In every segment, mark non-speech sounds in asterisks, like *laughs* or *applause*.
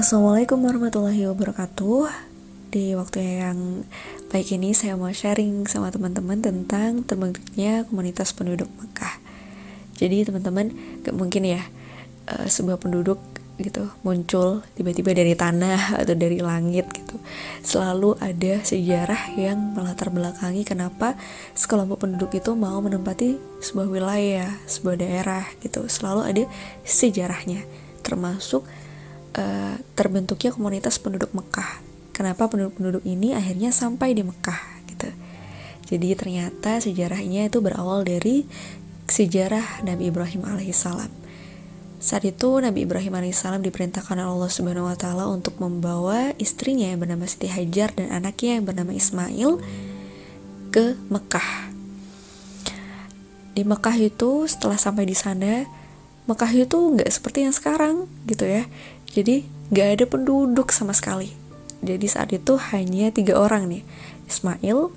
Assalamualaikum warahmatullahi wabarakatuh. Di waktu yang baik ini saya mau sharing sama teman-teman tentang terbentuknya komunitas penduduk Mekah. Jadi teman-teman gak mungkin ya uh, sebuah penduduk gitu muncul tiba-tiba dari tanah *laughs* atau dari langit gitu. Selalu ada sejarah yang melatar belakangi kenapa sekelompok penduduk itu mau menempati sebuah wilayah sebuah daerah gitu. Selalu ada sejarahnya termasuk uh, terbentuknya komunitas penduduk Mekah. Kenapa penduduk-penduduk ini akhirnya sampai di Mekah gitu. Jadi ternyata sejarahnya itu berawal dari sejarah Nabi Ibrahim alaihissalam. Saat itu Nabi Ibrahim alaihissalam diperintahkan oleh Allah Subhanahu wa taala untuk membawa istrinya yang bernama Siti Hajar dan anaknya yang bernama Ismail ke Mekah. Di Mekah itu setelah sampai di sana Mekah itu nggak seperti yang sekarang gitu ya jadi gak ada penduduk sama sekali. Jadi saat itu hanya tiga orang nih, Ismail,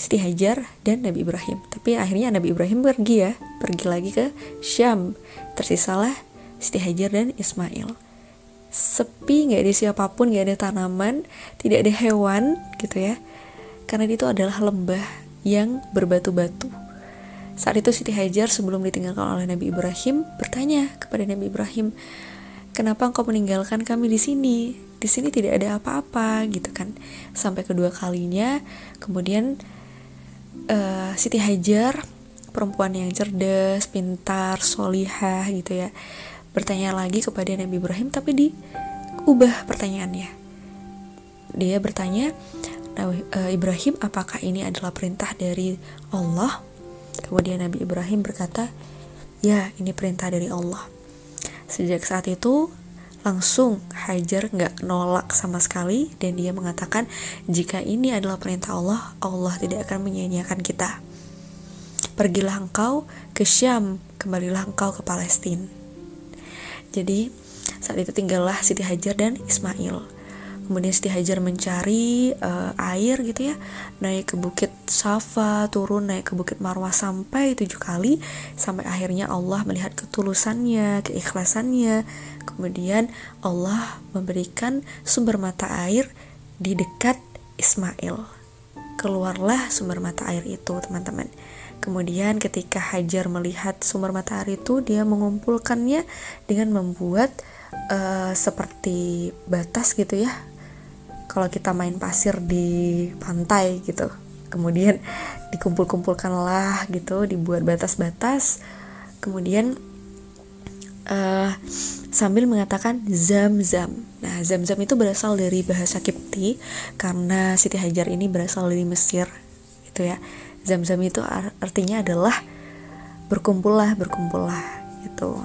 Siti Hajar, dan Nabi Ibrahim. Tapi akhirnya Nabi Ibrahim pergi ya, pergi lagi ke Syam. Tersisalah Siti Hajar dan Ismail. Sepi, gak ada siapa pun, gak ada tanaman, tidak ada hewan gitu ya. Karena itu adalah lembah yang berbatu-batu. Saat itu Siti Hajar sebelum ditinggalkan oleh Nabi Ibrahim bertanya kepada Nabi Ibrahim, kenapa engkau meninggalkan kami di sini? Di sini tidak ada apa-apa gitu kan. Sampai kedua kalinya, kemudian uh, Siti Hajar, perempuan yang cerdas, pintar, solihah gitu ya, bertanya lagi kepada Nabi Ibrahim, tapi diubah pertanyaannya. Dia bertanya, uh, Ibrahim, apakah ini adalah perintah dari Allah? Kemudian Nabi Ibrahim berkata, ya ini perintah dari Allah. Sejak saat itu, langsung Hajar nggak nolak sama sekali dan dia mengatakan jika ini adalah perintah Allah, Allah tidak akan menyanyiakan kita. Pergilah engkau ke Syam, kembalilah engkau ke Palestina. Jadi saat itu tinggallah Siti Hajar dan Ismail kemudian Siti Hajar mencari uh, air gitu ya naik ke bukit Safa turun naik ke bukit Marwah sampai tujuh kali sampai akhirnya Allah melihat ketulusannya keikhlasannya. Kemudian Allah memberikan sumber mata air di dekat Ismail. Keluarlah sumber mata air itu teman-teman. Kemudian ketika Hajar melihat sumber mata air itu, dia mengumpulkannya dengan membuat uh, seperti batas gitu ya, kalau kita main pasir di pantai gitu kemudian dikumpul-kumpulkanlah gitu dibuat batas-batas kemudian uh, sambil mengatakan zam-zam. Nah zam-zam itu berasal dari bahasa Kipti karena Siti Hajar ini berasal dari Mesir gitu ya. Zam-zam itu artinya adalah berkumpullah berkumpullah gitu.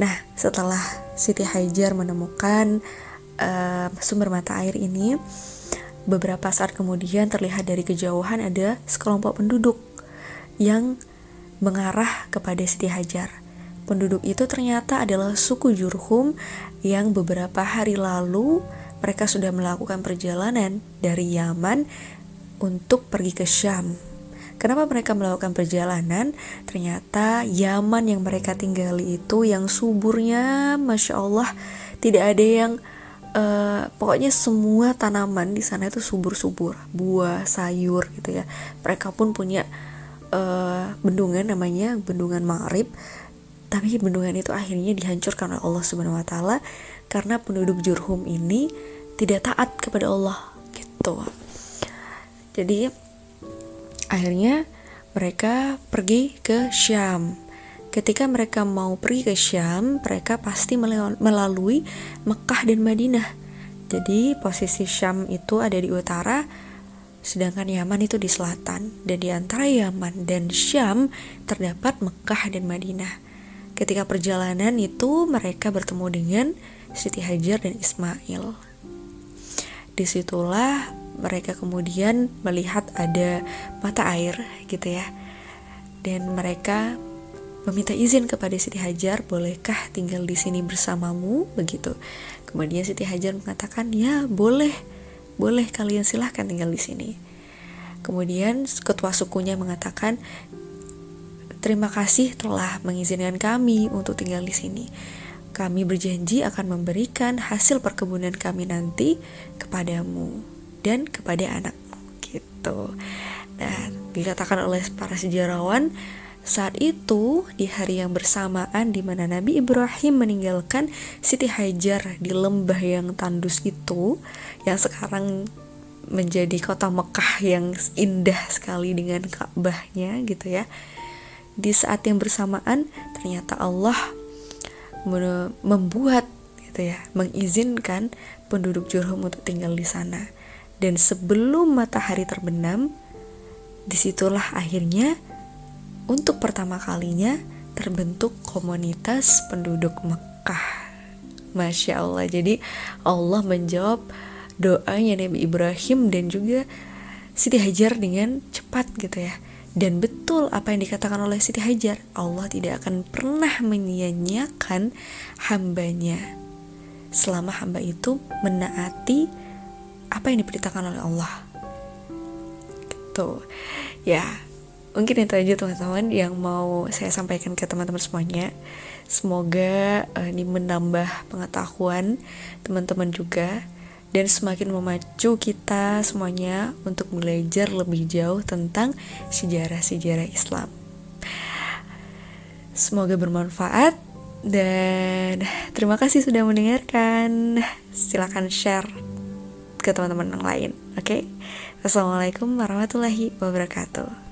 Nah setelah Siti Hajar menemukan uh, sumber mata air ini, beberapa saat kemudian terlihat dari kejauhan ada sekelompok penduduk yang mengarah kepada Siti Hajar. Penduduk itu ternyata adalah suku Jurhum yang beberapa hari lalu mereka sudah melakukan perjalanan dari Yaman untuk pergi ke Syam. Kenapa mereka melakukan perjalanan? Ternyata Yaman yang mereka tinggali itu yang suburnya, masya Allah, tidak ada yang uh, pokoknya semua tanaman di sana itu subur-subur buah sayur gitu ya. Mereka pun punya uh, bendungan namanya bendungan Ma'rib. Tapi bendungan itu akhirnya dihancurkan oleh Allah Subhanahu wa taala karena penduduk Jurhum ini tidak taat kepada Allah gitu. Jadi akhirnya mereka pergi ke Syam Ketika mereka mau pergi ke Syam, mereka pasti melalui Mekah dan Madinah. Jadi posisi Syam itu ada di utara, sedangkan Yaman itu di selatan. Dan di antara Yaman dan Syam terdapat Mekah dan Madinah. Ketika perjalanan itu mereka bertemu dengan Siti Hajar dan Ismail. Di situlah mereka kemudian melihat ada mata air gitu ya. Dan mereka meminta izin kepada Siti Hajar, bolehkah tinggal di sini bersamamu? Begitu. Kemudian Siti Hajar mengatakan, ya boleh, boleh kalian silahkan tinggal di sini. Kemudian ketua sukunya mengatakan, terima kasih telah mengizinkan kami untuk tinggal di sini. kami berjanji akan memberikan hasil perkebunan kami nanti kepadamu dan kepada anakmu gitu. Dan dikatakan oleh para sejarawan saat itu di hari yang bersamaan di mana Nabi Ibrahim meninggalkan Siti Hajar di lembah yang tandus itu yang sekarang menjadi kota Mekah yang indah sekali dengan Ka'bahnya gitu ya. Di saat yang bersamaan ternyata Allah membuat gitu ya, mengizinkan penduduk Jurhum untuk tinggal di sana. Dan sebelum matahari terbenam, di situlah akhirnya untuk pertama kalinya terbentuk komunitas penduduk Mekah. Masya Allah, jadi Allah menjawab doanya Nabi Ibrahim dan juga Siti Hajar dengan cepat gitu ya. Dan betul apa yang dikatakan oleh Siti Hajar, Allah tidak akan pernah menyia-nyiakan hambanya selama hamba itu menaati apa yang diperintahkan oleh Allah. Gitu. Ya, mungkin itu aja teman-teman yang mau saya sampaikan ke teman-teman semuanya. Semoga uh, ini menambah pengetahuan teman-teman juga dan semakin memacu kita semuanya untuk belajar lebih jauh tentang sejarah-sejarah Islam. Semoga bermanfaat dan terima kasih sudah mendengarkan. Silahkan share ke teman-teman yang lain oke? Okay? Assalamualaikum warahmatullahi wabarakatuh